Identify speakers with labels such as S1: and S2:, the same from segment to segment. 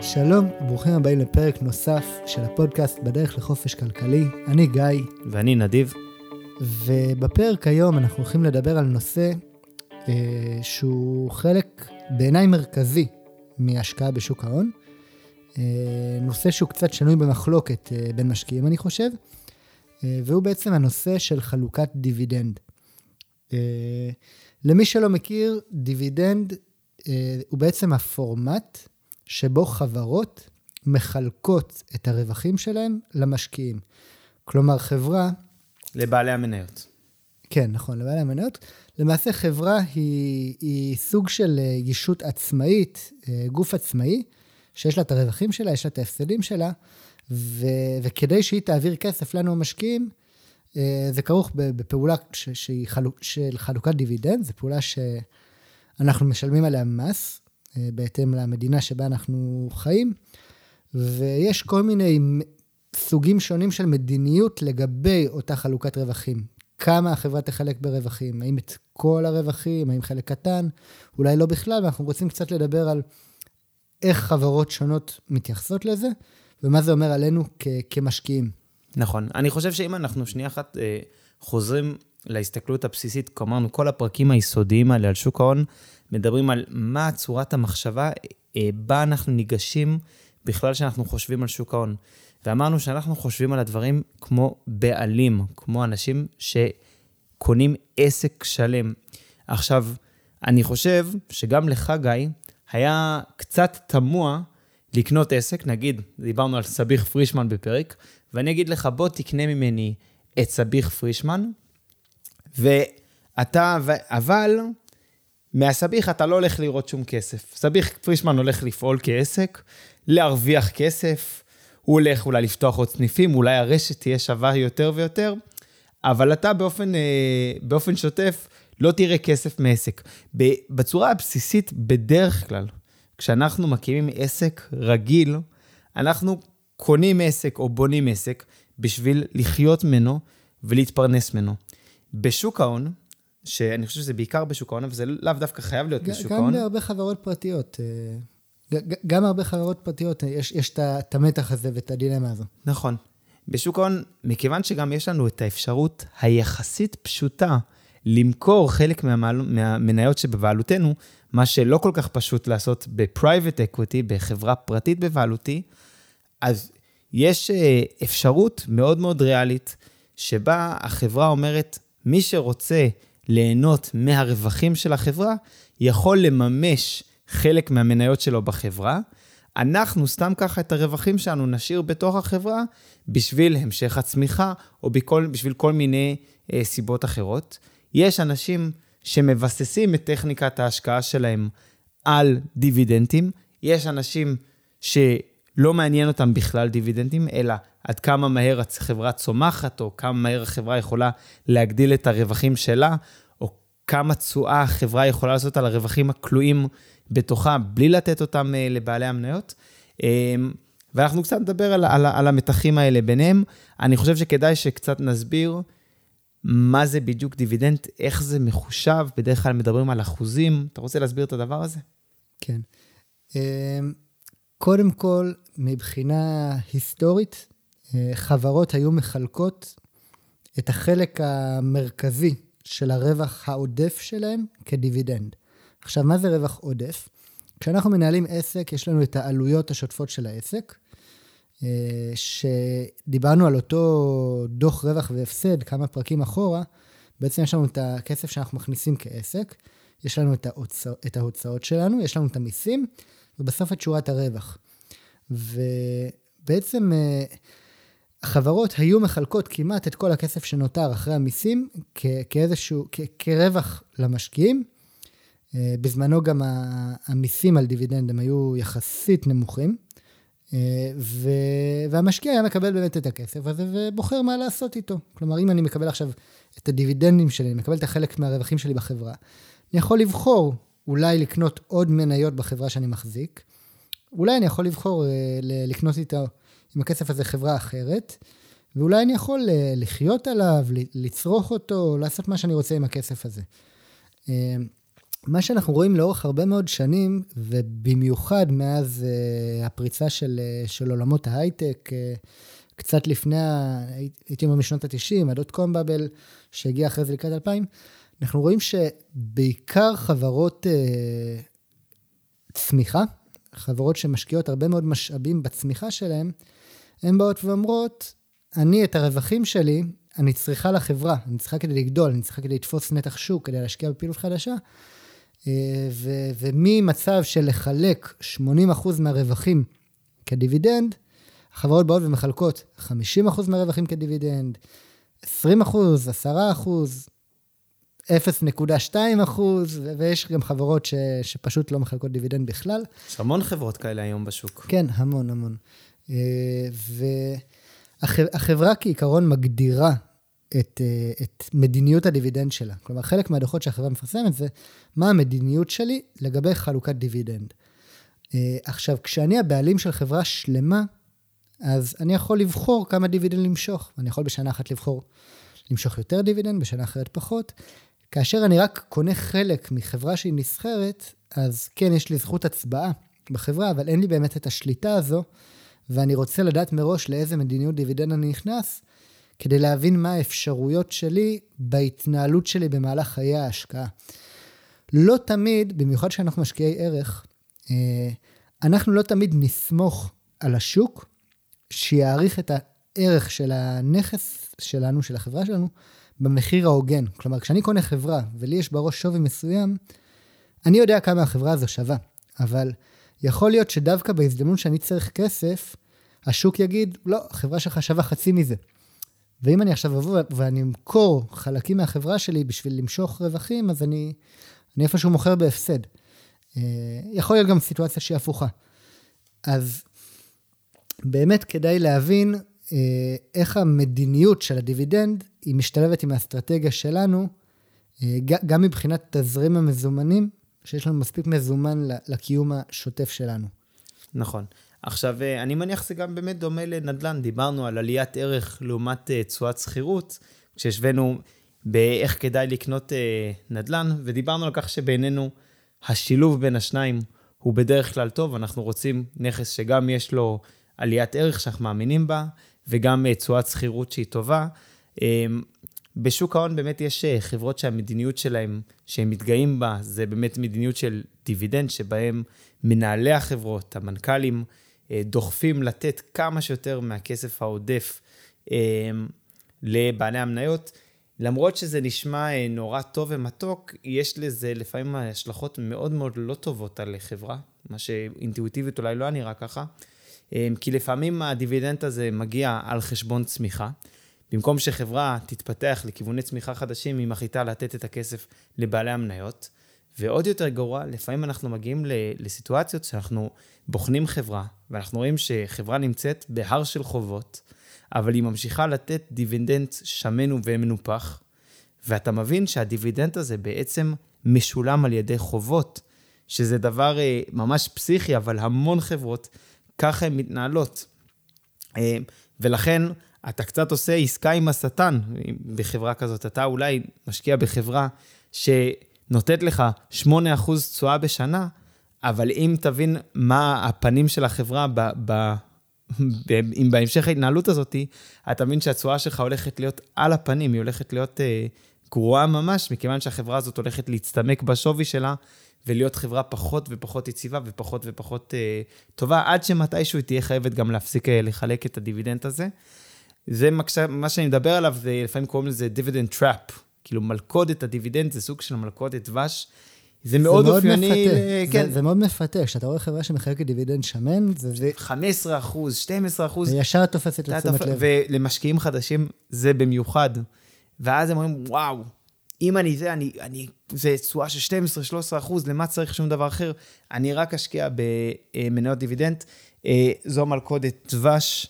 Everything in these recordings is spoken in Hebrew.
S1: שלום, ברוכים הבאים לפרק נוסף של הפודקאסט בדרך לחופש כלכלי. אני גיא,
S2: ואני נדיב.
S1: ובפרק היום אנחנו הולכים לדבר על נושא אה, שהוא חלק בעיניי מרכזי מהשקעה בשוק ההון. אה, נושא שהוא קצת שנוי במחלוקת אה, בין משקיעים, אני חושב, אה, והוא בעצם הנושא של חלוקת דיבידנד. אה, למי שלא מכיר, דיבידנד אה, הוא בעצם הפורמט שבו חברות מחלקות את הרווחים שלהם למשקיעים. כלומר, חברה...
S2: לבעלי המניות.
S1: כן, נכון, לבעלי המניות. למעשה, חברה היא, היא סוג של אה, ישות עצמאית, אה, גוף עצמאי, שיש לה את הרווחים שלה, יש לה את ההפסדים שלה, ו, וכדי שהיא תעביר כסף לנו המשקיעים, אה, זה כרוך בפעולה ש, שהיא חלוק, של חלוקת דיבידנד, זו פעולה שאנחנו משלמים עליה מס, בהתאם למדינה שבה אנחנו חיים, ויש כל מיני סוגים שונים של מדיניות לגבי אותה חלוקת רווחים. כמה החברה תחלק ברווחים, האם את כל הרווחים, האם חלק קטן, אולי לא בכלל, ואנחנו רוצים קצת לדבר על איך חברות שונות מתייחסות לזה, ומה זה אומר עלינו כ- כמשקיעים.
S2: נכון. אני חושב שאם אנחנו שנייה אחת אה, חוזרים להסתכלות הבסיסית, כלומר, כל הפרקים היסודיים האלה על שוק ההון, מדברים על מה צורת המחשבה אה, בה אנחנו ניגשים בכלל כשאנחנו חושבים על שוק ההון. ואמרנו שאנחנו חושבים על הדברים כמו בעלים, כמו אנשים שקונים עסק שלם. עכשיו, אני חושב שגם לך, גיא, היה קצת תמוה לקנות עסק, נגיד, דיברנו על סביח פרישמן בפרק, ואני אגיד לך, בוא תקנה ממני את סביח פרישמן, ואתה, אבל מהסביח אתה לא הולך לראות שום כסף. סביח פרישמן הולך לפעול כעסק, להרוויח כסף, הוא הולך אולי לפתוח עוד סניפים, אולי הרשת תהיה שווה יותר ויותר, אבל אתה באופן, אה, באופן שוטף לא תראה כסף מעסק. בצורה הבסיסית, בדרך כלל, כשאנחנו מקימים עסק רגיל, אנחנו קונים עסק או בונים עסק בשביל לחיות ממנו ולהתפרנס ממנו. בשוק ההון, שאני חושב שזה בעיקר בשוק ההון, אבל זה לאו דווקא חייב להיות בשוק ההון.
S1: גם בהרבה חברות פרטיות. אה, גם הרבה חברות פרטיות, אה, יש, יש את המתח הזה ואת הדילמה הזו.
S2: נכון. בשוק ההון, מכיוון שגם יש לנו את האפשרות היחסית פשוטה למכור חלק מהמעל, מהמניות שבבעלותנו, מה שלא כל כך פשוט לעשות ב-private equity, בחברה פרטית בבעלותי, אז יש אה, אפשרות מאוד מאוד ריאלית, שבה החברה אומרת, מי שרוצה ליהנות מהרווחים של החברה, יכול לממש חלק מהמניות שלו בחברה. אנחנו סתם ככה את הרווחים שלנו נשאיר בתוך החברה בשביל המשך הצמיחה, או בכל, בשביל כל מיני אה, סיבות אחרות. יש אנשים שמבססים את טכניקת ההשקעה שלהם על דיבידנדים, יש אנשים שלא מעניין אותם בכלל דיבידנדים, אלא עד כמה מהר החברה צומחת, או כמה מהר החברה יכולה להגדיל את הרווחים שלה, או כמה תשואה החברה יכולה לעשות על הרווחים הכלואים בתוכה, בלי לתת אותם אה, לבעלי המניות. אמ, ואנחנו קצת נדבר על, על, על המתחים האלה ביניהם. אני חושב שכדאי שקצת נסביר מה זה בדיוק דיבידנד, איך זה מחושב, בדרך כלל מדברים על אחוזים. אתה רוצה להסביר את הדבר הזה?
S1: כן. אמ, קודם כל, מבחינה היסטורית, אה, חברות היו מחלקות את החלק המרכזי של הרווח העודף שלהם כדיבידנד. עכשיו, מה זה רווח עודף? כשאנחנו מנהלים עסק, יש לנו את העלויות השוטפות של העסק, אה, שדיברנו על אותו דוח רווח והפסד כמה פרקים אחורה, בעצם יש לנו את הכסף שאנחנו מכניסים כעסק, יש לנו את, ההוצא, את ההוצאות שלנו, יש לנו את המיסים, ובסוף את שורת הרווח. ובעצם אה, החברות היו מחלקות כמעט את כל הכסף שנותר אחרי המיסים כאיזשהו, כרווח למשקיעים. אה, בזמנו גם המיסים על דיבידנד הם היו יחסית נמוכים, אה, והמשקיע היה מקבל באמת את הכסף הזה ובוחר מה לעשות איתו. כלומר, אם אני מקבל עכשיו את הדיבידנדים שלי, אני מקבל את החלק מהרווחים שלי בחברה, אני יכול לבחור אולי לקנות עוד מניות בחברה שאני מחזיק, אולי אני יכול לבחור אה, לקנות איתה, עם הכסף הזה חברה אחרת, ואולי אני יכול לחיות עליו, לצרוך אותו, לעשות מה שאני רוצה עם הכסף הזה. מה שאנחנו רואים לאורך הרבה מאוד שנים, ובמיוחד מאז uh, הפריצה של, של עולמות ההייטק, קצת לפני, הייתי אומר משנות ה-90, הדוט קום באבל, שהגיע אחרי זה לקראת 2000, אנחנו רואים שבעיקר חברות uh, צמיחה, חברות שמשקיעות הרבה מאוד משאבים בצמיחה שלהן, הן באות ואומרות, אני את הרווחים שלי, אני צריכה לחברה, אני צריכה כדי לגדול, אני צריכה כדי לתפוס נתח שוק, כדי להשקיע בפעילות חדשה. אה, ו- וממצב של לחלק 80% מהרווחים כדיבידנד, החברות באות ומחלקות 50% מהרווחים כדיבידנד, 20 10 0.2 ויש גם חברות ש, שפשוט לא מחלקות דיבידנד בכלל.
S2: יש המון חברות כאלה היום בשוק.
S1: כן, המון, המון. אה, והחברה כעיקרון מגדירה את, אה, את מדיניות הדיבידנד שלה. כלומר, חלק מהדוחות שהחברה מפרסמת זה מה המדיניות שלי לגבי חלוקת דיבידנד. אה, עכשיו, כשאני הבעלים של חברה שלמה, אז אני יכול לבחור כמה דיבידנד למשוך. אני יכול בשנה אחת לבחור למשוך יותר דיבידנד, בשנה אחרת פחות. כאשר אני רק קונה חלק מחברה שהיא נסחרת, אז כן, יש לי זכות הצבעה בחברה, אבל אין לי באמת את השליטה הזו, ואני רוצה לדעת מראש לאיזה מדיניות דיבידנד אני נכנס, כדי להבין מה האפשרויות שלי בהתנהלות שלי במהלך חיי ההשקעה. לא תמיד, במיוחד כשאנחנו משקיעי ערך, אה, אנחנו לא תמיד נסמוך על השוק שיעריך את הערך של הנכס שלנו, של החברה שלנו, במחיר ההוגן. כלומר, כשאני קונה חברה ולי יש בראש שווי מסוים, אני יודע כמה החברה הזו שווה, אבל יכול להיות שדווקא בהזדמנות שאני צריך כסף, השוק יגיד, לא, החברה שלך שווה חצי מזה. ואם אני עכשיו אבוא ואני אמכור חלקים מהחברה שלי בשביל למשוך רווחים, אז אני, אני איפשהו מוכר בהפסד. אה, יכול להיות גם סיטואציה שהיא הפוכה. אז באמת כדאי להבין אה, איך המדיניות של הדיבידנד היא משתלבת עם האסטרטגיה שלנו, אה, גם מבחינת תזרים המזומנים, שיש לנו מספיק מזומן לקיום השוטף שלנו.
S2: נכון. עכשיו, אה, אני מניח שזה גם באמת דומה לנדל"ן. דיברנו על עליית ערך לעומת תשואת שכירות, כשהשווינו באיך כדאי לקנות נדל"ן, ודיברנו על כך שבעינינו השילוב בין השניים הוא בדרך כלל טוב. אנחנו רוצים נכס שגם יש לו עליית ערך שאנחנו מאמינים בה, וגם תשואת שכירות שהיא טובה. בשוק ההון באמת יש אה, חברות שהמדיניות שלהם, שהם מתגאים בה, זה באמת מדיניות של דיבידנד, שבהם מנהלי החברות, המנכ"לים, אה, דוחפים לתת כמה שיותר מהכסף העודף אמ, לבעלי המניות. למרות שזה נשמע אה, נורא טוב ומתוק, יש לזה לפעמים השלכות מאוד מאוד לא טובות על חברה, מה שאינטואיטיבית אולי לא היה נראה ככה. כי לפעמים הדיבידנד הזה מגיע על חשבון צמיחה. במקום שחברה תתפתח לכיווני צמיחה חדשים, היא מחליטה לתת את הכסף לבעלי המניות. ועוד יותר גרוע, לפעמים אנחנו מגיעים לסיטואציות שאנחנו בוחנים חברה, ואנחנו רואים שחברה נמצאת בהר של חובות, אבל היא ממשיכה לתת דיבידנד שמן ומנופח, ואתה מבין שהדיבידנד הזה בעצם משולם על ידי חובות, שזה דבר אה, ממש פסיכי, אבל המון חברות ככה הן מתנהלות. אה, ולכן אתה קצת עושה עסקה עם השטן בחברה כזאת. אתה אולי משקיע בחברה שנותנת לך 8% תשואה בשנה, אבל אם תבין מה הפנים של החברה ב... ב אם בהמשך ההתנהלות הזאת, אתה מבין שהתשואה שלך הולכת להיות על הפנים, היא הולכת להיות אה, גרועה ממש, מכיוון שהחברה הזאת הולכת להצטמק בשווי שלה, ולהיות חברה פחות ופחות יציבה ופחות ופחות אה, טובה, עד שמתישהו היא תהיה חייבת גם להפסיק אה, לחלק את הדיבידנד הזה. זה מה שאני מדבר עליו, זה לפעמים קוראים לזה dividend trap, כאילו מלכודת הדיבידנד זה סוג של מלכודת דבש. זה מאוד אופייני,
S1: כן. זה, זה מאוד מפתה, כשאתה רואה חברה שמחלקת דיבידנד שמן, זה... זה...
S2: 15 אחוז, 12 אחוז.
S1: זה ישר תופסת לתשומת לב.
S2: ולמשקיעים חדשים זה במיוחד. ואז הם אומרים, וואו, אם אני זה, אני, אני, זה תשואה של 12-13 אחוז, למה צריך שום דבר אחר? אני רק אשקיע במניות דיבידנד. אה, זו מלכודת דבש,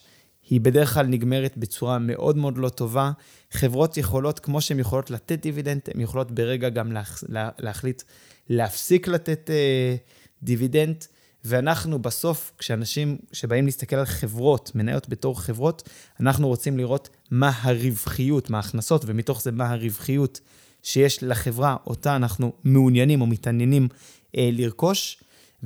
S2: היא בדרך כלל נגמרת בצורה מאוד מאוד לא טובה. חברות יכולות, כמו שהן יכולות לתת דיבידנד, הן יכולות ברגע גם להח, לה, להחליט להפסיק לתת אה, דיבידנד. ואנחנו בסוף, כשאנשים שבאים להסתכל על חברות, מניות בתור חברות, אנחנו רוצים לראות מה הרווחיות, מה ההכנסות, ומתוך זה מה הרווחיות שיש לחברה אותה אנחנו מעוניינים או מתעניינים אה, לרכוש,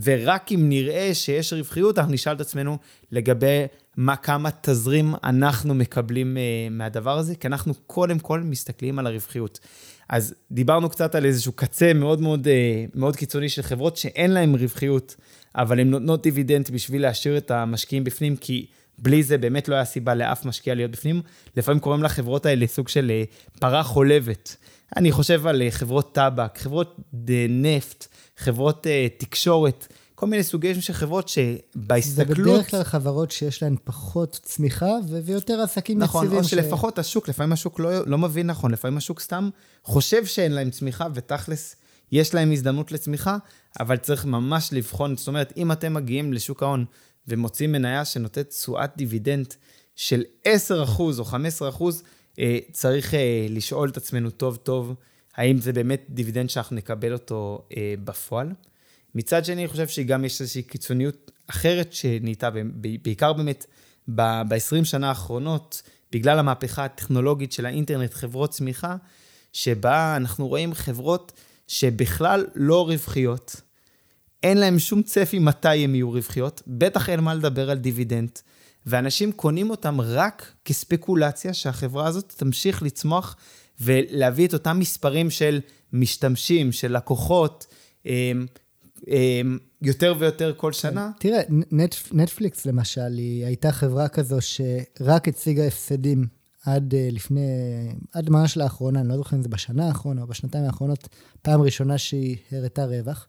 S2: ורק אם נראה שיש רווחיות, אנחנו נשאל את עצמנו לגבי מה, כמה תזרים אנחנו מקבלים אה, מהדבר הזה, כי אנחנו קודם כל מסתכלים על הרווחיות. אז דיברנו קצת על איזשהו קצה מאוד מאוד, אה, מאוד קיצוני של חברות שאין להן רווחיות, אבל הן נותנות דיבידנד בשביל להשאיר את המשקיעים בפנים, כי בלי זה באמת לא היה סיבה לאף משקיע להיות בפנים. לפעמים קוראים לחברות האלה סוג של אה, פרה חולבת. אני חושב על אה, חברות טבק, חברות נפט, חברות תקשורת. כל מיני סוגים של חברות שבהסתכלות...
S1: זה בדרך כלל חברות שיש להן פחות צמיחה ויותר עסקים
S2: נכון, יציבים. נכון, או שלפחות ש... השוק, לפעמים השוק לא, לא מבין נכון, לפעמים השוק סתם חושב שאין להם צמיחה, ותכלס יש להם הזדמנות לצמיחה, אבל צריך ממש לבחון, זאת אומרת, אם אתם מגיעים לשוק ההון ומוצאים מניה שנותנת תשואת דיבידנד של 10% או 15%, אה, צריך אה, לשאול את עצמנו טוב טוב, האם זה באמת דיבידנד שאנחנו נקבל אותו אה, בפועל. מצד שני, אני חושב שגם יש איזושהי קיצוניות אחרת שנהייתה, בעיקר באמת ב-20 שנה האחרונות, בגלל המהפכה הטכנולוגית של האינטרנט, חברות צמיחה, שבה אנחנו רואים חברות שבכלל לא רווחיות, אין להן שום צפי מתי הן יהיו רווחיות, בטח אין מה לדבר על דיבידנד, ואנשים קונים אותם רק כספקולציה שהחברה הזאת תמשיך לצמוח ולהביא את אותם מספרים של משתמשים, של לקוחות, אמ, יותר ויותר כל שנה.
S1: תראה, נטפליקס למשל, היא הייתה חברה כזו שרק הציגה הפסדים עד אה, לפני, עד ממש לאחרונה, אני לא זוכר אם זה בשנה האחרונה או בשנתיים האחרונות, פעם ראשונה שהיא הראתה רווח.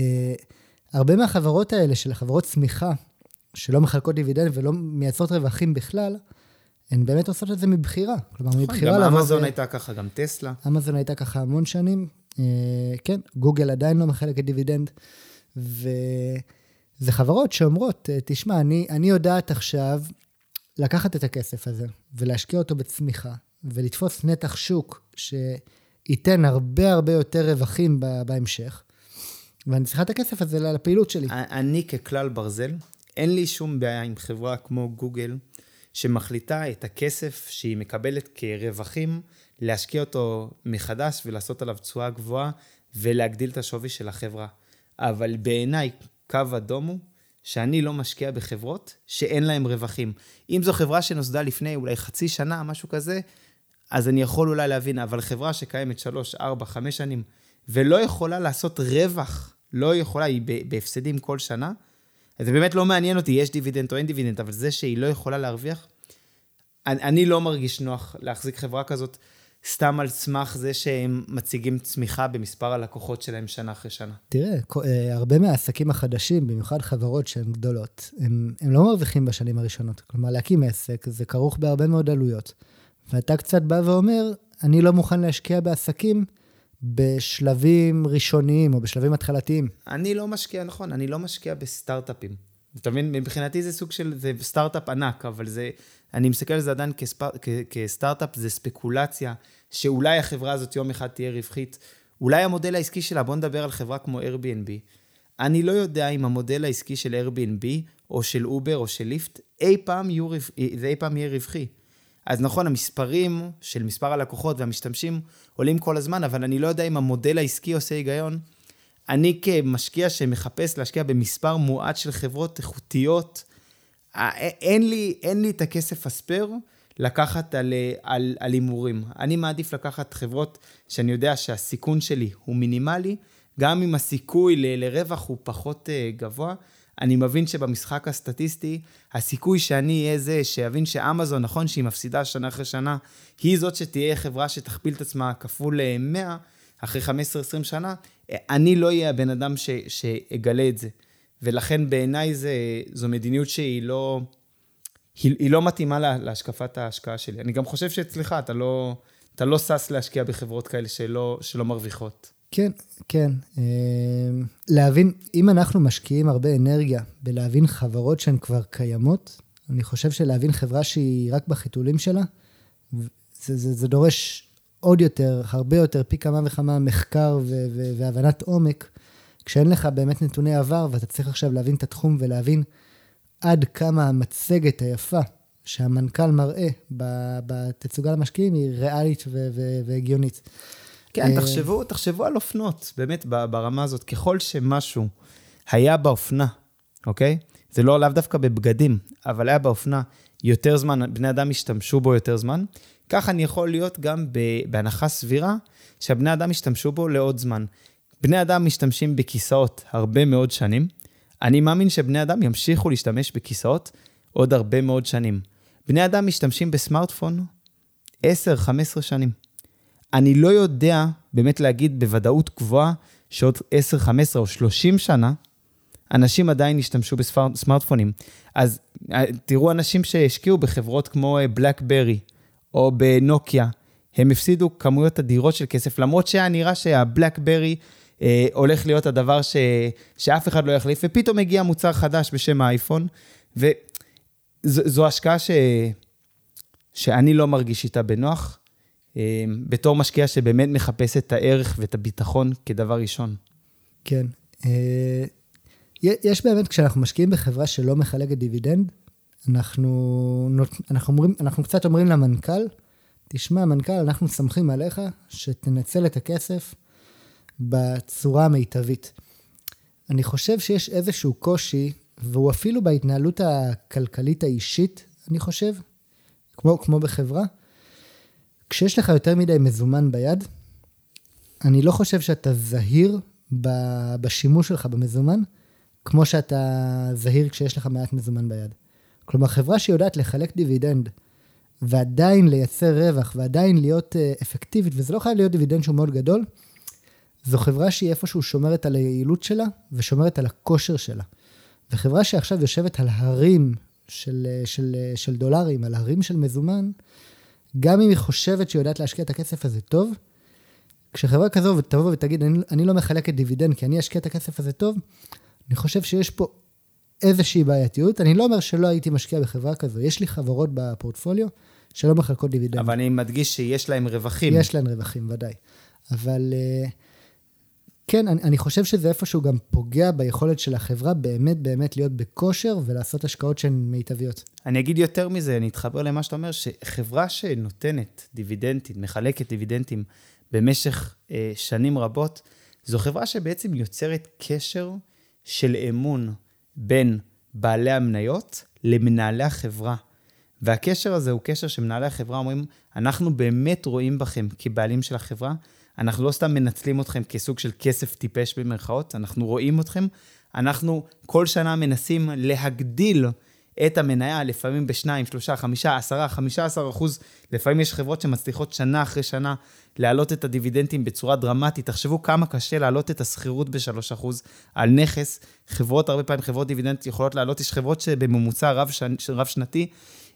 S1: אה, הרבה מהחברות האלה, של החברות צמיחה, שלא מחלקות דיבידנד ולא מייצרות רווחים בכלל, הן באמת עושות את זה מבחירה.
S2: כלומר, נכון, מבחירה לבוא... גם אמזון הייתה ככה, גם טסלה.
S1: אמזון הייתה ככה המון שנים, כן, גוגל עדיין לא מחלקת דיבידנד, וזה חברות שאומרות, אה, תשמע, אני, אני יודעת עכשיו לקחת את הכסף הזה ולהשקיע אותו בצמיחה, ולתפוס נתח שוק שייתן הרבה הרבה יותר רווחים בהמשך, ואני צריכה את הכסף הזה לפעילות שלי.
S2: אני ככלל ברזל, אין לי שום בעיה עם חברה כמו גוגל, שמחליטה את הכסף שהיא מקבלת כרווחים, להשקיע אותו מחדש ולעשות עליו תשואה גבוהה ולהגדיל את השווי של החברה. אבל בעיניי, קו אדום הוא שאני לא משקיע בחברות שאין להן רווחים. אם זו חברה שנוסדה לפני אולי חצי שנה, משהו כזה, אז אני יכול אולי להבין, אבל חברה שקיימת 3, 4, 5 שנים ולא יכולה לעשות רווח, לא יכולה, היא בהפסדים כל שנה, זה באמת לא מעניין אותי, יש דיבידנד או אין דיבידנד, אבל זה שהיא לא יכולה להרוויח, אני, אני לא מרגיש נוח להחזיק חברה כזאת. סתם על סמך זה שהם מציגים צמיחה במספר הלקוחות שלהם שנה אחרי שנה.
S1: תראה, אה, הרבה מהעסקים החדשים, במיוחד חברות שהן גדולות, הם, הם לא מרוויחים בשנים הראשונות. כלומר, להקים עסק זה כרוך בהרבה מאוד עלויות. ואתה קצת בא ואומר, אני לא מוכן להשקיע בעסקים בשלבים ראשוניים או בשלבים התחלתיים.
S2: אני לא משקיע, נכון, אני לא משקיע בסטארט-אפים. אתה מבין? מבחינתי זה סוג של, זה סטארט-אפ ענק, אבל זה, אני מסתכל על זה עדיין. כ... כסטארט-אפ, זה ספקולציה, שאולי החברה הזאת יום אחד תהיה רווחית. אולי המודל העסקי שלה, בואו נדבר על חברה כמו Airbnb. אני לא יודע אם המודל העסקי של Airbnb, או של אובר, או של ליפט, אי פעם, יהיו, זה אי פעם יהיה רווחי. אז נכון, המספרים של מספר הלקוחות והמשתמשים עולים כל הזמן, אבל אני לא יודע אם המודל העסקי עושה היגיון. אני כמשקיע שמחפש להשקיע במספר מועט של חברות איכותיות, אה, אין לי, אין לי את הכסף הספייר לקחת על, על, על הימורים. אני מעדיף לקחת חברות שאני יודע שהסיכון שלי הוא מינימלי, גם אם הסיכוי ל, לרווח הוא פחות uh, גבוה. אני מבין שבמשחק הסטטיסטי, הסיכוי שאני אהיה זה שיבין שאמזון, נכון שהיא מפסידה שנה אחרי שנה, היא זאת שתהיה חברה שתכפיל את עצמה כפול 100 אה, אחרי 15-20 שנה, אני לא אהיה הבן אדם ש, שאגלה את זה. ולכן בעיניי זו מדיניות שהיא לא, היא, היא לא מתאימה לה, להשקפת ההשקעה שלי. אני גם חושב שאצלך, אתה לא, אתה לא שש להשקיע בחברות כאלה שלא, שלא מרוויחות.
S1: כן, כן. אה, להבין, אם אנחנו משקיעים הרבה אנרגיה בלהבין חברות שהן כבר קיימות, אני חושב שלהבין חברה שהיא רק בחיתולים שלה, זה, זה, זה דורש עוד יותר, הרבה יותר, פי כמה וכמה מחקר ו- ו- והבנת עומק, כשאין לך באמת נתוני עבר, ואתה צריך עכשיו להבין את התחום ולהבין עד כמה המצגת היפה שהמנכ"ל מראה בתצוגה למשקיעים היא ריאלית והגיונית.
S2: כן, תחשבו, תחשבו על אופנות, באמת, ברמה הזאת. ככל שמשהו היה באופנה, אוקיי? זה לא לאו דווקא בבגדים, אבל היה באופנה יותר זמן, בני אדם השתמשו בו יותר זמן, ככה אני יכול להיות גם בהנחה סבירה שהבני אדם השתמשו בו לעוד זמן. בני אדם משתמשים בכיסאות הרבה מאוד שנים. אני מאמין שבני אדם ימשיכו להשתמש בכיסאות עוד הרבה מאוד שנים. בני אדם משתמשים בסמארטפון 10-15 שנים. אני לא יודע באמת להגיד בוודאות גבוהה שעוד 10, 15 או 30 שנה, אנשים עדיין ישתמשו בסמארטפונים. אז אה, תראו אנשים שהשקיעו בחברות כמו בלקברי אה, או בנוקיה, הם הפסידו כמויות אדירות של כסף, למרות שהיה נראה שהבלקברי אה, הולך להיות הדבר ש, שאף אחד לא יחליף, ופתאום מגיע מוצר חדש בשם האייפון, וזו השקעה ש, שאני לא מרגיש איתה בנוח, אה, בתור משקיע שבאמת מחפש את הערך ואת הביטחון כדבר ראשון.
S1: כן. אה, יש באמת, כשאנחנו משקיעים בחברה שלא מחלקת דיבידנד, אנחנו, אנחנו, אומרים, אנחנו קצת אומרים למנכ"ל, תשמע, מנכ"ל, אנחנו סומכים עליך שתנצל את הכסף בצורה המיטבית. אני חושב שיש איזשהו קושי, והוא אפילו בהתנהלות הכלכלית האישית, אני חושב, כמו, כמו בחברה. כשיש לך יותר מדי מזומן ביד, אני לא חושב שאתה זהיר בשימוש שלך במזומן, כמו שאתה זהיר כשיש לך מעט מזומן ביד. כלומר, חברה שיודעת לחלק דיבידנד ועדיין לייצר רווח ועדיין להיות אה, אפקטיבית, וזה לא חייב להיות דיבידנד שהוא מאוד גדול, זו חברה שהיא איפשהו שומרת על היעילות שלה ושומרת על הכושר שלה. וחברה שעכשיו יושבת על הרים של, אה, של, אה, של דולרים, על הרים של מזומן, גם אם היא חושבת שהיא יודעת להשקיע את הכסף הזה טוב, כשחברה כזו תבוא ותגיד, אני, אני לא מחלקת דיבידנד כי אני אשקיע את הכסף הזה טוב, אני חושב שיש פה איזושהי בעייתיות. אני לא אומר שלא הייתי משקיע בחברה כזו, יש לי חברות בפורטפוליו שלא מחלקות דיבידנד.
S2: אבל אני מדגיש שיש להם רווחים.
S1: יש להם רווחים, ודאי. אבל אה, כן, אני, אני חושב שזה איפשהו גם פוגע ביכולת של החברה באמת באמת להיות בכושר ולעשות השקעות שהן מיטביות.
S2: אני אגיד יותר מזה, אני אתחבר למה שאתה אומר, שחברה שנותנת דיבידנטים, מחלקת דיבידנטים במשך אה, שנים רבות, זו חברה שבעצם יוצרת קשר של אמון בין בעלי המניות למנהלי החברה. והקשר הזה הוא קשר שמנהלי החברה אומרים, אנחנו באמת רואים בכם כבעלים של החברה, אנחנו לא סתם מנצלים אתכם כסוג של כסף טיפש במרכאות, אנחנו רואים אתכם, אנחנו כל שנה מנסים להגדיל את המניה, לפעמים בשניים, שלושה, חמישה, עשרה, חמישה עשר אחוז. לפעמים יש חברות שמצליחות שנה אחרי שנה להעלות את הדיבידנדים בצורה דרמטית. תחשבו כמה קשה להעלות את השכירות בשלוש אחוז על נכס. חברות, הרבה פעמים חברות דיבידנד יכולות להעלות, יש חברות שבממוצע רב, שנ, רב שנתי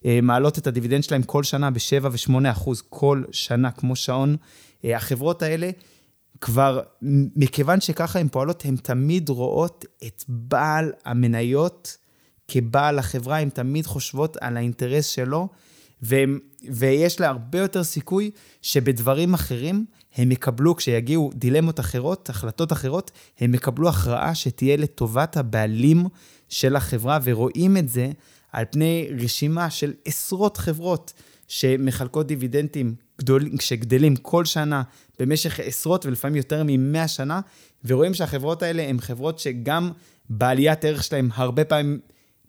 S2: אה, מעלות את הדיבידנד שלהם כל שנה ב-7 ו-8 אחוז, כל שנה, כמו שעון. אה, החברות האלה, כבר, מכיוון שככה הן פועלות, הן תמיד רואות את בעל המניות כבעל החברה, הן תמיד חושבות על האינטרס שלו, והם, ויש לה הרבה יותר סיכוי שבדברים אחרים הם יקבלו, כשיגיעו דילמות אחרות, החלטות אחרות, הם יקבלו הכרעה שתהיה לטובת הבעלים של החברה, ורואים את זה על פני רשימה של עשרות חברות שמחלקות דיבידנדים גדול, שגדלים כל שנה במשך עשרות ולפעמים יותר מ-100 שנה, ורואים שהחברות האלה הן חברות שגם בעליית ערך שלהן הרבה פעמים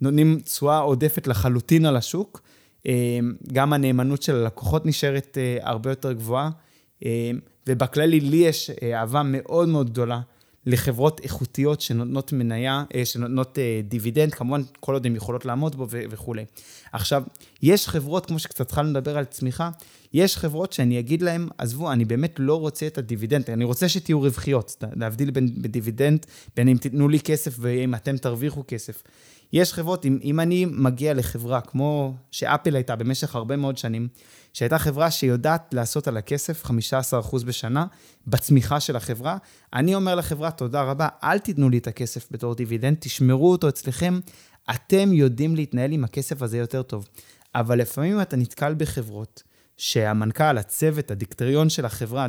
S2: נותנים תשואה עודפת לחלוטין על השוק. אה, גם הנאמנות של הלקוחות נשארת אה, הרבה יותר גבוהה. אה, ובכללי, לי יש אהבה מאוד מאוד גדולה לחברות איכותיות שנותנות מניה, שנותנות דיבידנד, כמובן, כל עוד הן יכולות לעמוד בו וכולי. עכשיו, יש חברות, כמו שקצת התחלנו לדבר על צמיחה, יש חברות שאני אגיד להן, עזבו, אני באמת לא רוצה את הדיבידנד, אני רוצה שתהיו רווחיות, להבדיל בין דיבידנד, בין אם תיתנו לי כסף ואם אתם תרוויחו כסף. יש חברות, אם, אם אני מגיע לחברה כמו שאפל הייתה במשך הרבה מאוד שנים, שהייתה חברה שיודעת לעשות על הכסף 15% בשנה בצמיחה של החברה, אני אומר לחברה, תודה רבה, אל תיתנו לי את הכסף בתור דיבידנד, תשמרו אותו אצלכם, אתם יודעים להתנהל עם הכסף הזה יותר טוב. אבל לפעמים אתה נתקל בחברות שהמנכ"ל, הצוות, הדירקטוריון של החברה,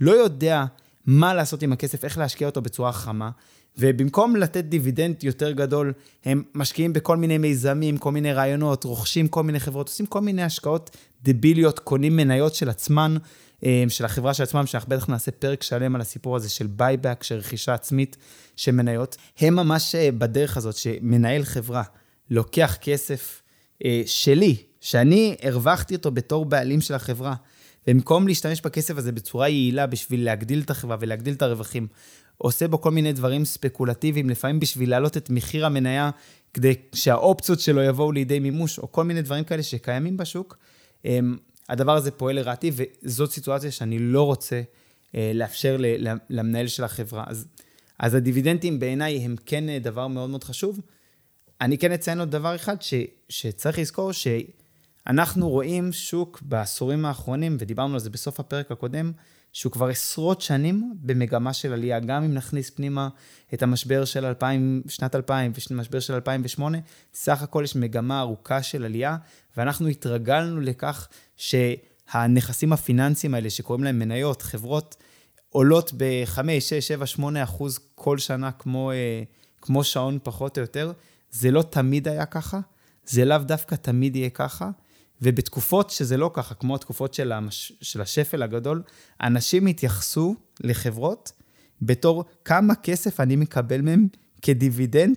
S2: לא יודע מה לעשות עם הכסף, איך להשקיע אותו בצורה חכמה, ובמקום לתת דיבידנד יותר גדול, הם משקיעים בכל מיני מיזמים, כל מיני רעיונות, רוכשים כל מיני חברות, עושים כל מיני השקעות דביליות, קונים מניות של עצמן, של החברה של עצמם, שאנחנו בטח נעשה פרק שלם על הסיפור הזה של buyback, של רכישה עצמית של מניות, הם ממש בדרך הזאת שמנהל חברה לוקח כסף שלי, שאני הרווחתי אותו בתור בעלים של החברה, במקום להשתמש בכסף הזה בצורה יעילה בשביל להגדיל את החברה ולהגדיל את הרווחים, עושה בו כל מיני דברים ספקולטיביים, לפעמים בשביל להעלות את מחיר המניה, כדי שהאופציות שלו יבואו לידי מימוש, או כל מיני דברים כאלה שקיימים בשוק, אמ, הדבר הזה פועל לרעתי, וזאת סיטואציה שאני לא רוצה אה, לאפשר למנהל של החברה. אז, אז הדיבידנדים בעיניי הם כן אה, דבר מאוד מאוד חשוב. אני כן אציין עוד דבר אחד, ש, שצריך לזכור שאנחנו רואים שוק בעשורים האחרונים, ודיברנו על זה בסוף הפרק הקודם, שהוא כבר עשרות שנים במגמה של עלייה, גם אם נכניס פנימה את המשבר של 2000, שנת 2000 ומשבר של 2008, סך הכל יש מגמה ארוכה של עלייה, ואנחנו התרגלנו לכך שהנכסים הפיננסיים האלה, שקוראים להם מניות, חברות, עולות ב-5, 6, 7, 8 אחוז כל שנה, כמו, אה, כמו שעון פחות או יותר. זה לא תמיד היה ככה, זה לאו דווקא תמיד יהיה ככה. ובתקופות שזה לא ככה, כמו התקופות של, המש... של השפל הגדול, אנשים התייחסו לחברות בתור כמה כסף אני מקבל מהם כדיבידנד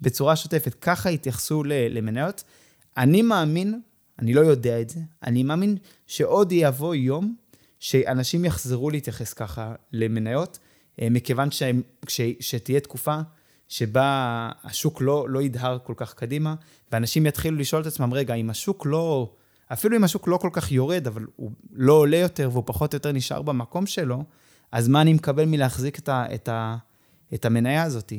S2: בצורה שוטפת. ככה התייחסו למניות. אני מאמין, אני לא יודע את זה, אני מאמין שעוד יבוא יום שאנשים יחזרו להתייחס ככה למניות, אה, מכיוון שהם, ש, שתהיה תקופה שבה השוק לא, לא ידהר כל כך קדימה, ואנשים יתחילו לשאול את עצמם, רגע, אם השוק לא, אפילו אם השוק לא כל כך יורד, אבל הוא לא עולה יותר והוא פחות או יותר נשאר במקום שלו, אז מה אני מקבל מלהחזיק את, ה, את, ה, את המניה הזאת?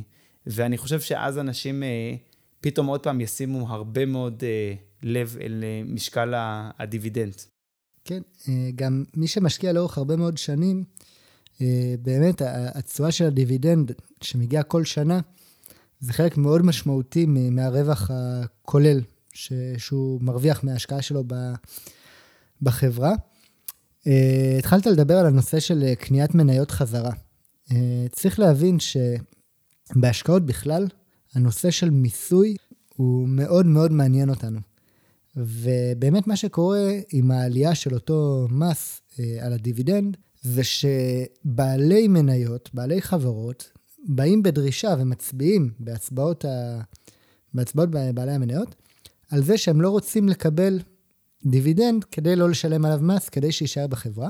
S2: ואני חושב שאז אנשים אה, פתאום עוד פעם ישימו הרבה מאוד אה, לב אל אה, משקל הדיבידנד.
S1: כן, אה, גם מי שמשקיע לאורך הרבה מאוד שנים, אה, באמת, התשואה של הדיבידנד שמגיעה כל שנה, זה חלק מאוד משמעותי מהרווח הכולל ש, שהוא מרוויח מההשקעה שלו ב, בחברה. Uh, התחלת לדבר על הנושא של אה, קניית מניות חזרה. Uh, צריך להבין שבהשקעות בכלל, הנושא של מיסוי הוא מאוד מאוד מעניין אותנו. ובאמת מה שקורה עם העלייה של אותו מס uh, על הדיבידנד, זה שבעלי מניות, בעלי חברות, באים בדרישה ומצביעים בהצבעות, ה... בהצבעות בעלי המניות, על זה שהם לא רוצים לקבל דיבידנד כדי לא לשלם עליו מס, כדי שיישאר בחברה.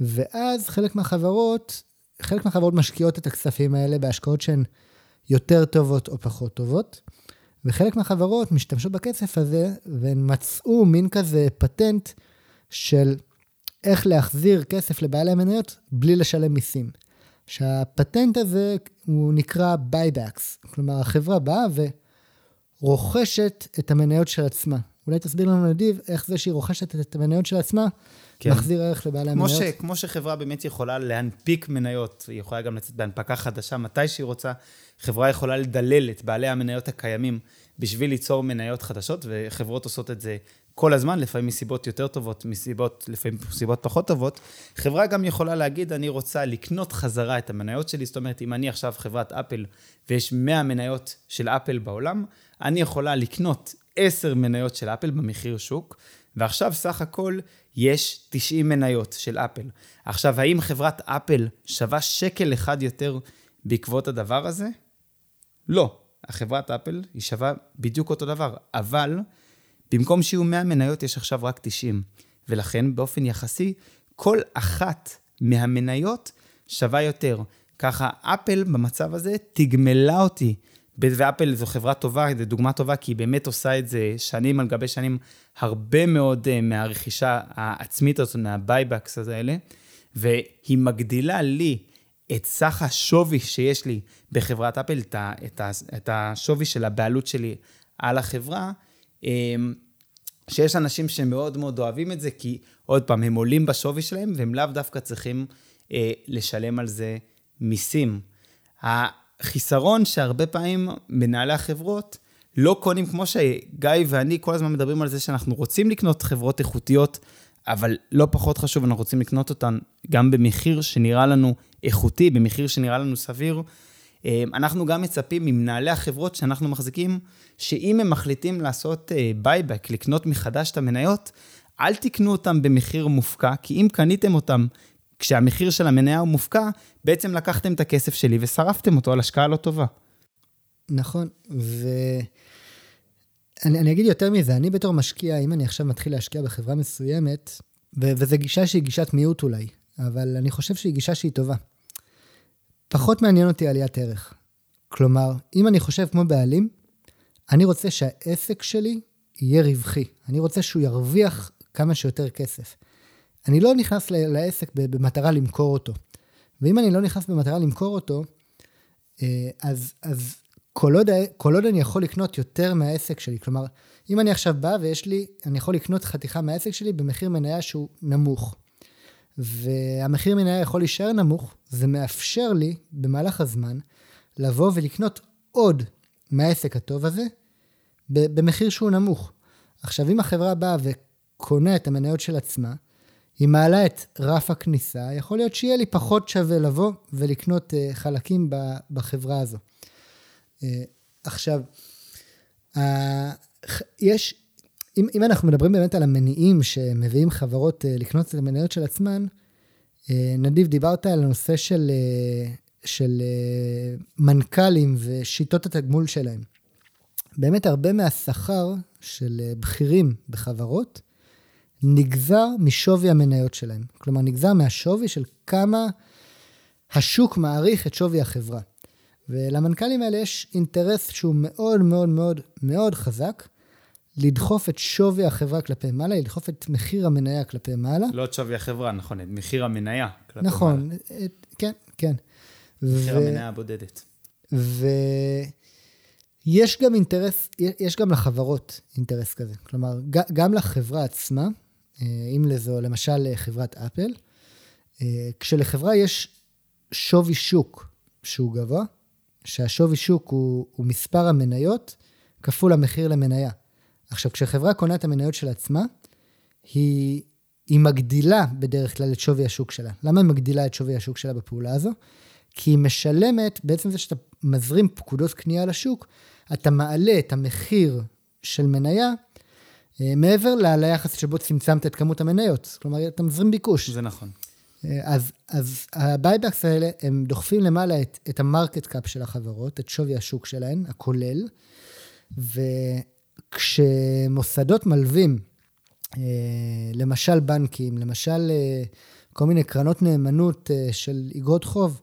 S1: ואז חלק מהחברות, חלק מהחברות משקיעות את הכספים האלה בהשקעות שהן יותר טובות או פחות טובות, וחלק מהחברות משתמשות בכסף הזה, והן מצאו מין כזה פטנט של איך להחזיר כסף לבעלי המניות בלי לשלם מיסים. שהפטנט הזה הוא נקרא buybacks, כלומר החברה באה ורוכשת את המניות של עצמה. אולי תסביר לנו, נדיב, איך זה שהיא רוכשת את המניות של עצמה, כן. מחזיר ערך לבעלי המניות.
S2: ש, כמו שחברה באמת יכולה להנפיק מניות, היא יכולה גם לצאת בהנפקה חדשה מתי שהיא רוצה, חברה יכולה לדלל את בעלי המניות הקיימים בשביל ליצור מניות חדשות, וחברות עושות את זה כל הזמן, לפעמים מסיבות יותר טובות, מסיבות, לפעמים מסיבות פחות טובות. חברה גם יכולה להגיד, אני רוצה לקנות חזרה את המניות שלי, זאת אומרת, אם אני עכשיו חברת אפל ויש 100 מניות של אפל בעולם, אני יכולה לקנות 10 מניות של אפל במחיר שוק, ועכשיו סך הכל יש 90 מניות של אפל. עכשיו, האם חברת אפל שווה שקל אחד יותר בעקבות הדבר הזה? לא. החברת אפל היא שווה בדיוק אותו דבר, אבל במקום שיהיו 100 מניות, יש עכשיו רק 90. ולכן, באופן יחסי, כל אחת מהמניות שווה יותר. ככה, אפל במצב הזה תגמלה אותי. ואפל זו חברה טובה, זו דוגמה טובה, כי היא באמת עושה את זה שנים על גבי שנים, הרבה מאוד אה, מהרכישה העצמית הזאת, מה buybacks האלה, והיא מגדילה לי את סך השווי שיש לי בחברת אפל, את, את, את השווי של הבעלות שלי על החברה, אמ, שיש אנשים שמאוד מאוד אוהבים את זה, כי עוד פעם, הם עולים בשווי שלהם, והם לאו דווקא צריכים אה, לשלם על זה מיסים. החיסרון שהרבה פעמים מנהלי החברות לא קונים, כמו שגיא ואני כל הזמן מדברים על זה שאנחנו רוצים לקנות חברות איכותיות, אבל לא פחות חשוב, אנחנו רוצים לקנות אותן גם במחיר שנראה לנו איכותי, במחיר שנראה לנו סביר. אמ, אנחנו גם מצפים ממנהלי החברות שאנחנו מחזיקים, שאם הם מחליטים לעשות buyback, אה, לקנות מחדש את המניות, אל תקנו אותם במחיר מופקע, כי אם קניתם אותם כשהמחיר של המניה הוא מופקע, בעצם לקחתם את הכסף שלי ושרפתם אותו על השקעה לא טובה.
S1: נכון, ואני אני אגיד יותר מזה, אני בתור משקיע, אם אני עכשיו מתחיל להשקיע בחברה מסוימת, ו- וזו גישה שהיא גישת מיעוט אולי, אבל אני חושב שהיא גישה שהיא טובה. פחות מעניין אותי עליית ערך. כלומר, אם אני חושב כמו בעלים, אני רוצה שהעסק שלי יהיה רווחי. אני רוצה שהוא ירוויח כמה שיותר כסף. אני לא נכנס לעסק במטרה למכור אותו. ואם אני לא נכנס במטרה למכור אותו, אה, אז, אז כל, עוד, כל עוד אני יכול לקנות יותר מהעסק שלי, כלומר, אם אני עכשיו בא ויש לי, אני יכול לקנות חתיכה מהעסק שלי במחיר מניה שהוא נמוך, והמחיר מניה יכול להישאר נמוך, זה מאפשר לי במהלך הזמן לבוא ולקנות עוד מהעסק הטוב הזה במחיר שהוא נמוך. עכשיו, אם החברה באה וקונה את המניות של עצמה, היא מעלה את רף הכניסה, יכול להיות שיהיה לי פחות שווה לבוא ולקנות uh, חלקים בחברה הזו. Uh, עכשיו, יש, אם, אם אנחנו מדברים באמת על המניעים שמביאים חברות uh, לקנות את המניות של עצמן, נדיב, דיברת על הנושא של, של מנכ"לים ושיטות התגמול שלהם. באמת הרבה מהשכר של בכירים בחברות נגזר משווי המניות שלהם. כלומר, נגזר מהשווי של כמה השוק מעריך את שווי החברה. ולמנכ"לים האלה יש אינטרס שהוא מאוד מאוד מאוד מאוד חזק, לדחוף את שווי החברה כלפי מעלה, לדחוף את מחיר המניה כלפי מעלה.
S2: לא את שווי החברה, נכון, את מחיר המניה כלפי
S1: נכון, מעלה. נכון, כן, כן.
S2: מחיר ו... המניה הבודדת.
S1: ויש גם אינטרס, יש גם לחברות אינטרס כזה. כלומר, גם לחברה עצמה, אם לזו למשל חברת אפל, אה, כשלחברה יש שווי שוק שהוא גבוה, שהשווי שוק הוא, הוא מספר המניות כפול המחיר למניה. עכשיו, כשחברה קונה את המניות של עצמה, היא, היא מגדילה בדרך כלל את שווי השוק שלה. למה היא מגדילה את שווי השוק שלה בפעולה הזו? כי היא משלמת, בעצם זה שאתה מזרים פקודות קנייה לשוק, אתה מעלה את המחיר של מניה אה, מעבר ליחס שבו צמצמת את כמות המניות. כלומר, אתה מזרים ביקוש.
S2: זה נכון.
S1: אה, אז, אז ה buybacks האלה, הם דוחפים למעלה את, את ה market cap של החברות, את שווי השוק שלהן, הכולל, וכשמוסדות מלווים, אה, למשל בנקים, למשל כל מיני קרנות נאמנות של אגרות חוב,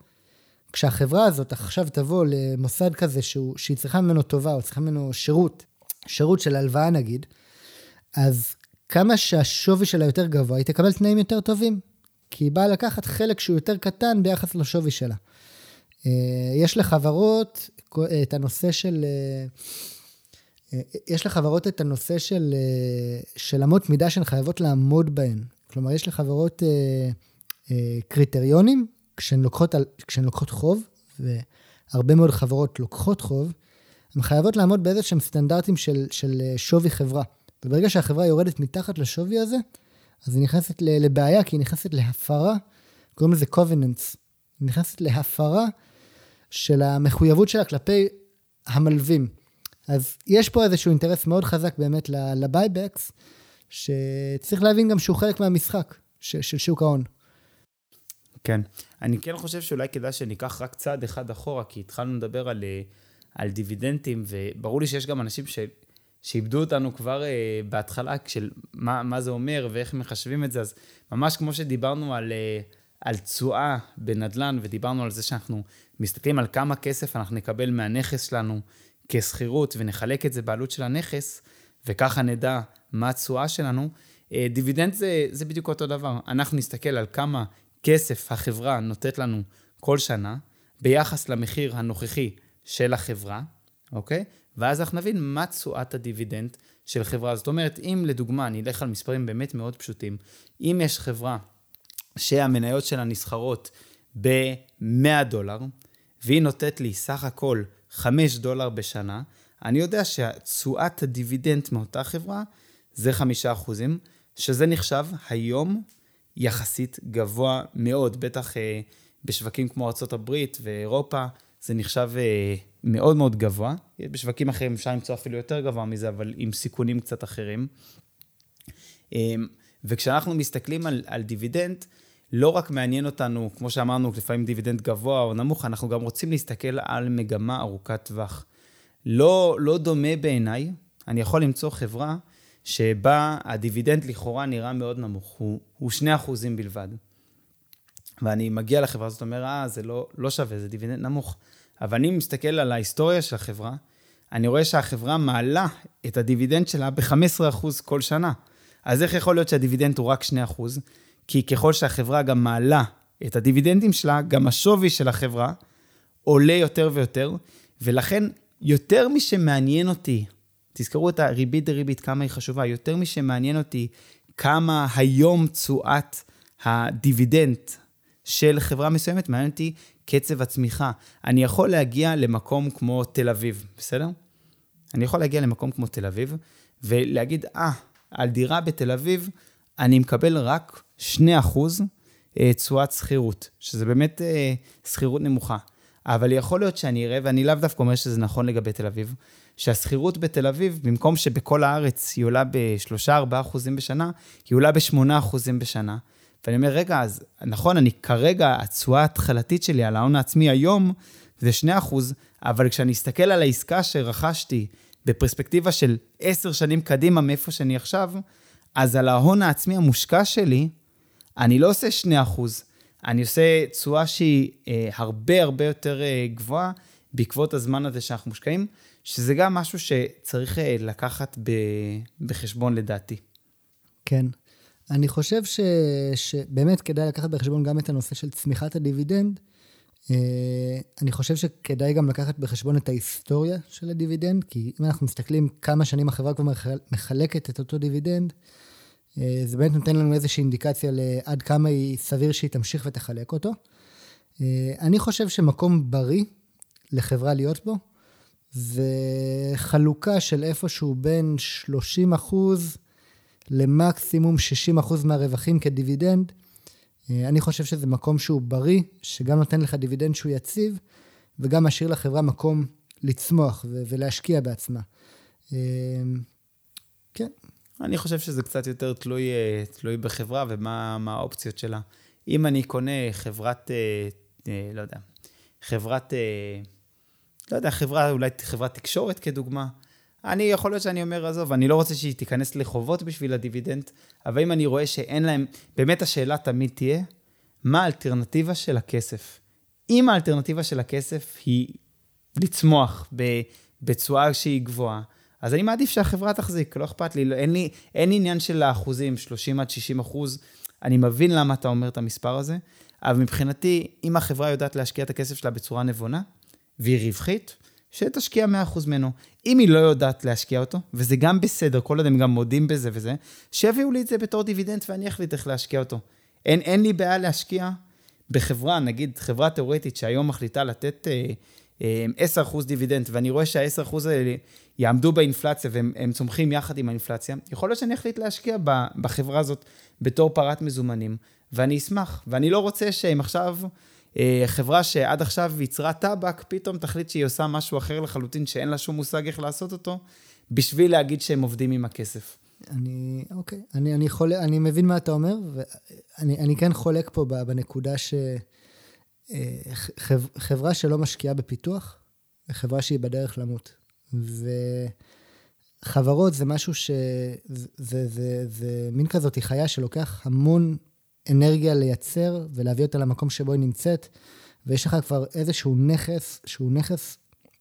S1: כשהחברה הזאת עכשיו תבוא למוסד כזה שהוא, שהיא צריכה ממנו טובה, או צריכה ממנו שירות, שירות של הלוואה נגיד, אז כמה שהשווי שלה יותר גבוה, היא תקבל תנאים יותר טובים, כי היא באה לקחת חלק שהוא יותר קטן ביחס לשווי שלה. אה, יש לחברות את הנושא של... אה, אה, יש לחברות את הנושא של, של אמות מידה שהן חייבות לעמוד בהן. כלומר, יש לחברות קריטריונים כשהן לוקחות, כשהן לוקחות חוב, והרבה מאוד חברות לוקחות חוב, הן חייבות לעמוד באיזה שהם סטנדרטים של, של שווי חברה. וברגע שהחברה יורדת מתחת לשווי הזה, אז היא נכנסת לבעיה, כי היא נכנסת להפרה, קוראים לזה covenants. היא נכנסת להפרה של המחויבות שלה כלפי המלווים. אז יש פה איזשהו אינטרס מאוד חזק באמת ל buybacks, שצריך להבין גם שהוא חלק מהמשחק של, של שוק ההון.
S2: כן. אני כן חושב שאולי כדאי שניקח רק צעד אחד אחורה, כי התחלנו לדבר על, אה, על דיבידנדים, וברור לי שיש גם אנשים ש... שאיבדו אותנו כבר uh, בהתחלה של מה, מה זה אומר ואיך מחשבים את זה, אז ממש כמו שדיברנו על, uh, על תשואה בנדל"ן, ודיברנו על זה שאנחנו מסתכלים על כמה כסף אנחנו נקבל מהנכס שלנו כשכירות, ונחלק את זה בעלות של הנכס, וככה נדע מה התשואה שלנו, אה, דיבידנד זה, זה בדיוק אותו דבר. אנחנו נסתכל על כמה כסף החברה נותנת לנו כל שנה, ביחס למחיר הנוכחי של החברה, אוקיי? ואז אנחנו נבין מה תשואת הדיבידנד של חברה. זאת אומרת, אם לדוגמה, אני אלך על מספרים באמת מאוד פשוטים, אם יש חברה שהמניות שלה נסחרות ב-100 דולר, והיא נותנת לי סך הכל 5 דולר בשנה, אני יודע שתשואת הדיבידנד מאותה חברה זה 5 אחוזים, שזה נחשב היום יחסית גבוה מאוד, בטח אה, בשווקים כמו ארה"ב ואירופה, זה נחשב אה, מאוד מאוד גבוה. בשווקים אחרים אפשר למצוא אפילו יותר גבוה מזה, אבל עם סיכונים קצת אחרים. אה, וכשאנחנו מסתכלים על, על דיבידנד, לא רק מעניין אותנו, כמו שאמרנו, לפעמים דיבידנד גבוה או נמוך, אנחנו גם רוצים להסתכל על מגמה ארוכת טווח. לא, לא דומה בעיניי, אני יכול למצוא חברה שבה הדיבידנד לכאורה נראה מאוד נמוך, הוא, הוא 2% בלבד. ואני מגיע לחברה הזאת, אומר, אה, זה לא, לא שווה, זה דיבידנד נמוך. אבל אני מסתכל על ההיסטוריה של החברה, אני רואה שהחברה מעלה את הדיבידנד שלה ב-15% כל שנה. אז איך יכול להיות שהדיבידנד הוא רק 2%? כי ככל שהחברה גם מעלה את הדיבידנדים שלה, גם השווי של החברה עולה יותר ויותר, ולכן יותר משמעניין אותי, תזכרו את הריבית דריבית, כמה היא חשובה, יותר משמעניין אותי כמה היום תשואת הדיבידנד של חברה מסוימת, מעניין אותי קצב הצמיחה. אני יכול להגיע למקום כמו תל אביב, בסדר? אני יכול להגיע למקום כמו תל אביב ולהגיד, אה, ah, על דירה בתל אביב אני מקבל רק 2% אה, תשואת שכירות, שזה באמת אה, שכירות נמוכה. אבל יכול להיות שאני אראה, ואני לאו דווקא אומר שזה נכון לגבי תל אביב, שהשכירות בתל אביב, במקום שבכל הארץ היא עולה ב-3-4 אחוזים בשנה, היא עולה ב-8 אחוזים בשנה. ואני אומר, רגע, אז נכון, אני כרגע, התשואה ההתחלתית שלי על ההון העצמי היום זה 2 אחוז, אבל כשאני אסתכל על העסקה שרכשתי בפרספקטיבה של 10 שנים קדימה מאיפה שאני עכשיו, אז על ההון העצמי המושקע שלי, אני לא עושה 2 אחוז, אני עושה תשואה שהיא אה, הרבה הרבה יותר אה, גבוהה בעקבות הזמן הזה שאנחנו מושקעים, שזה גם משהו שצריך אה, לקחת ב, בחשבון לדעתי.
S1: כן. אני חושב ש, שבאמת כדאי לקחת בחשבון גם את הנושא של צמיחת הדיבידנד. אה, אני חושב שכדאי גם לקחת בחשבון את ההיסטוריה של הדיבידנד, כי אם אנחנו מסתכלים כמה שנים החברה כבר מחלקת את אותו דיבידנד, אה, זה באמת נותן לנו איזושהי אינדיקציה לעד כמה היא סביר שהיא תמשיך ותחלק אותו. אה, אני חושב שמקום בריא לחברה להיות בו, זה חלוקה של איפשהו בין 30 אחוז למקסימום 60 אחוז מהרווחים כדיבידנד. אה, אני חושב שזה מקום שהוא בריא, שגם נותן לך דיבידנד שהוא יציב, וגם משאיר לחברה מקום לצמוח ולהשקיע בעצמה.
S2: כן. אני חושב שזה קצת יותר תלוי, אה, תלוי בחברה ומה האופציות שלה. אם אני קונה חברת, אה, אה, לא יודע, חברת, לא יודע, חברה, אולי חברת תקשורת כדוגמה, אני, יכול להיות שאני אומר, עזוב, אני לא רוצה שהיא תיכנס לחובות בשביל הדיבידנד, אבל אם אני רואה שאין להם, באמת השאלה תמיד תהיה, מה האלטרנטיבה של הכסף? אם האלטרנטיבה של הכסף היא לצמוח בצורה שהיא גבוהה, אז אני מעדיף שהחברה תחזיק, לא אכפת לי, לא, אין לי, אין עניין של האחוזים, 30 עד 60 אחוז, אני מבין למה אתה אומר את המספר הזה, אבל מבחינתי, אם החברה יודעת להשקיע את הכסף שלה בצורה נבונה, והיא רווחית, שתשקיע 100% ממנו. אם היא לא יודעת להשקיע אותו, וזה גם בסדר, כל עוד הם גם מודים בזה וזה, שיביאו לי את זה בתור דיבידנד ואני אחליט איך להשקיע אותו. אין, אין לי בעיה להשקיע בחברה, נגיד חברה תיאורטית שהיום מחליטה לתת אה, 10% דיבידנד, ואני רואה שה-10% האלה יעמדו באינפלציה והם צומחים יחד עם האינפלציה, יכול להיות שאני אחליט להשקיע בחברה הזאת בתור פרת מזומנים, ואני אשמח. ואני לא רוצה שהם עכשיו, אה, חברה שעד עכשיו ייצרה טבק, פתאום תחליט שהיא עושה משהו אחר לחלוטין, שאין לה שום מושג איך לעשות אותו, בשביל להגיד שהם עובדים עם הכסף.
S1: אני, אוקיי, אני, אני, חול, אני מבין מה אתה אומר, ואני אני כן חולק פה בנקודה ש... חברה שלא משקיעה בפיתוח, היא חברה שהיא בדרך למות. וחברות זה משהו ש... זה, זה, זה, זה מין כזאת חיה שלוקח המון אנרגיה לייצר ולהביא אותה למקום שבו היא נמצאת, ויש לך כבר איזשהו נכס שהוא נכס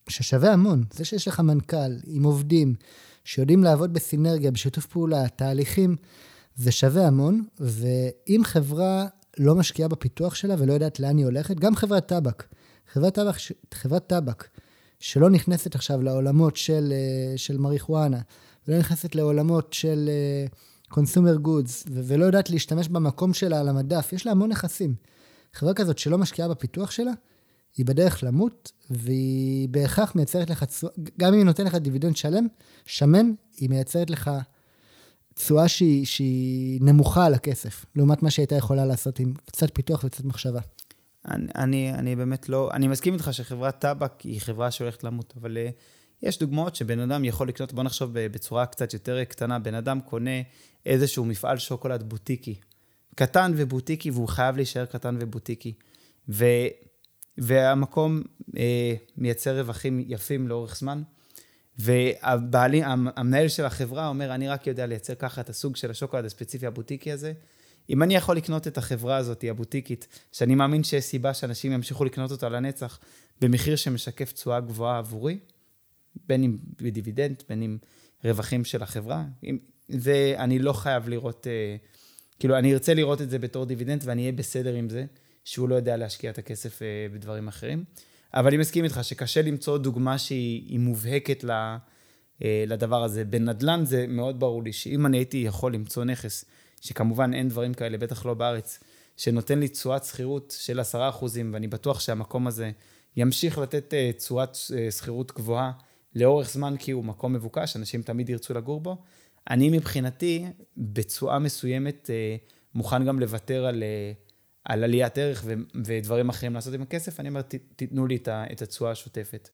S1: ששווה המון. זה שיש לך מנכ"ל עם עובדים שיודעים לעבוד בסינרגיה, בשיתוף פעולה, תהליכים, זה שווה המון, ואם חברה לא משקיעה בפיתוח שלה ולא יודעת לאן היא הולכת, גם חברת טבק. חברת טבק, חברת טבק שלא נכנסת עכשיו לעולמות של, אה, של מריחואנה, ולא נכנסת לעולמות של uh, consumer goods, ולא יודעת להשתמש במקום שלה על המדף, יש לה המון נכסים. חברה כזאת שלא משקיעה בפיתוח שלה, היא בדרך למות, והיא בהכרח מייצרת לך, גם אם היא נותנת לך דיבידנד שלם, שמן, היא מייצרת לך תשואה שהיא, שהיא נמוכה על הכסף, לעומת מה שהייתה יכולה לעשות עם קצת פיתוח וקצת מחשבה.
S2: אני, אני, אני באמת לא, אני מסכים איתך שחברת טבק היא חברה שהולכת למות, אבל uh, יש דוגמאות שבן אדם יכול לקנות, בוא נחשוב בצורה קצת יותר קטנה, בן אדם קונה איזשהו מפעל שוקולד בוטיקי. קטן ובוטיקי, והוא חייב להישאר קטן ובוטיקי. ו, והמקום אה, מייצר רווחים יפים לאורך זמן. והמנהל של החברה אומר, אני רק יודע לייצר ככה את הסוג של השוקולד הספציפי הבוטיקי הזה. אם אני יכול לקנות את החברה הזאת, הבוטיקית, שאני מאמין שיש סיבה שאנשים ימשיכו לקנות אותה לנצח, במחיר שמשקף תשואה גבוהה עבורי, בין אם בדיבידנד, בין אם רווחים של החברה, ואני לא חייב לראות, אה, כאילו, אני ארצה לראות את זה בתור דיבידנד, ואני אהיה בסדר עם זה, שהוא לא יודע להשקיע את הכסף אה, בדברים אחרים. אבל אני מסכים איתך שקשה למצוא דוגמה שהיא מובהקת אה, לדבר הזה. בנדל"ן זה מאוד ברור לי שאם אני הייתי יכול למצוא נכס, שכמובן אין דברים כאלה, בטח לא בארץ, שנותן לי תשואת שכירות של 10%, ואני בטוח שהמקום הזה ימשיך לתת תשואת שכירות גבוהה לאורך זמן, כי הוא מקום מבוקש, אנשים תמיד ירצו לגור בו. אני מבחינתי, בתשואה מסוימת, מוכן גם לוותר על על עליית ערך ו- ודברים אחרים לעשות עם הכסף, אני אומר, תיתנו לי את התשואה השוטפת.